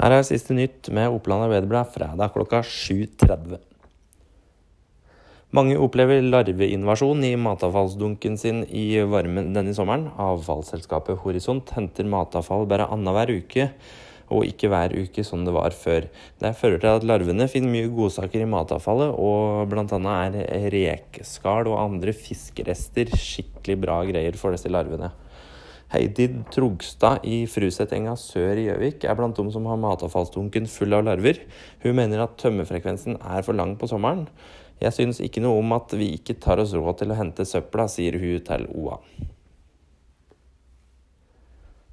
Her er siste nytt med Oppland Arbeiderblad fredag klokka 7.30. Mange opplever larveinvasjon i matavfallsdunken sin i varmen denne sommeren. Avfallsselskapet Horisont henter matavfall bare annenhver uke, og ikke hver uke som det var før. Det fører til at larvene finner mye godsaker i matavfallet, og bl.a. er rekeskall og andre fiskerester skikkelig bra greier for disse larvene. Heidi Trogstad i Frusetenga sør i Gjøvik er blant de som har matavfallsdunken full av larver. Hun mener at tømmefrekvensen er for lang på sommeren. Jeg synes ikke noe om at vi ikke tar oss råd til å hente søpla, sier hun til OA.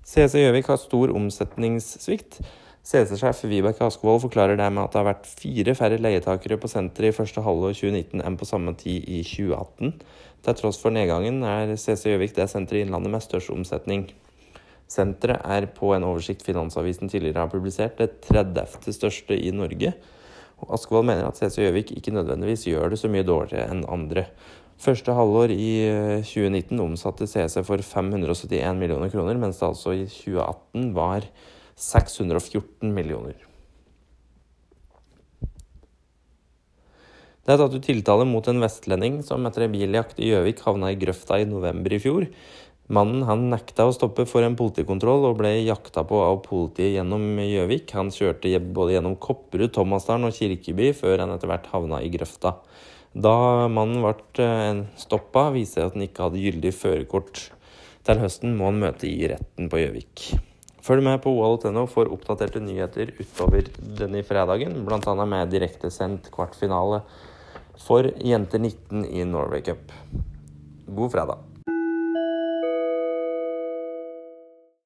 CC Gjøvik har stor omsetningssvikt. CC-sjef Vibeke Askevold forklarer det med at det har vært fire færre leietakere på senteret i første halvår 2019 enn på samme tid i 2018. Til tross for nedgangen er CC Gjøvik det senteret i Innlandet med størst omsetning. Senteret er på en oversikt Finansavisen tidligere har publisert det 30. største i Norge. Og Askevold mener at CC Gjøvik ikke nødvendigvis gjør det så mye dårligere enn andre. Første halvår i 2019 omsatte CC for 571 millioner kroner, mens det altså i 2018 var 614 millioner. Det er tatt ut tiltale mot en vestlending som etter en biljakt i Gjøvik havna i grøfta i november i fjor. Mannen han nekta å stoppe for en politikontroll og ble jakta på av politiet gjennom Gjøvik. Han kjørte både gjennom Kopperud, Thomasdalen og Kirkeby før han etter hvert havna i grøfta. Da mannen ble eh, stoppa, viser det at han ikke hadde gyldig førerkort. Til høsten må han møte i retten på Gjøvik. Følg med på OL.no for oppdaterte nyheter utover denne fredagen, bl.a. med direktesendt kvartfinale for jenter 19 i Norway Cup. God fredag.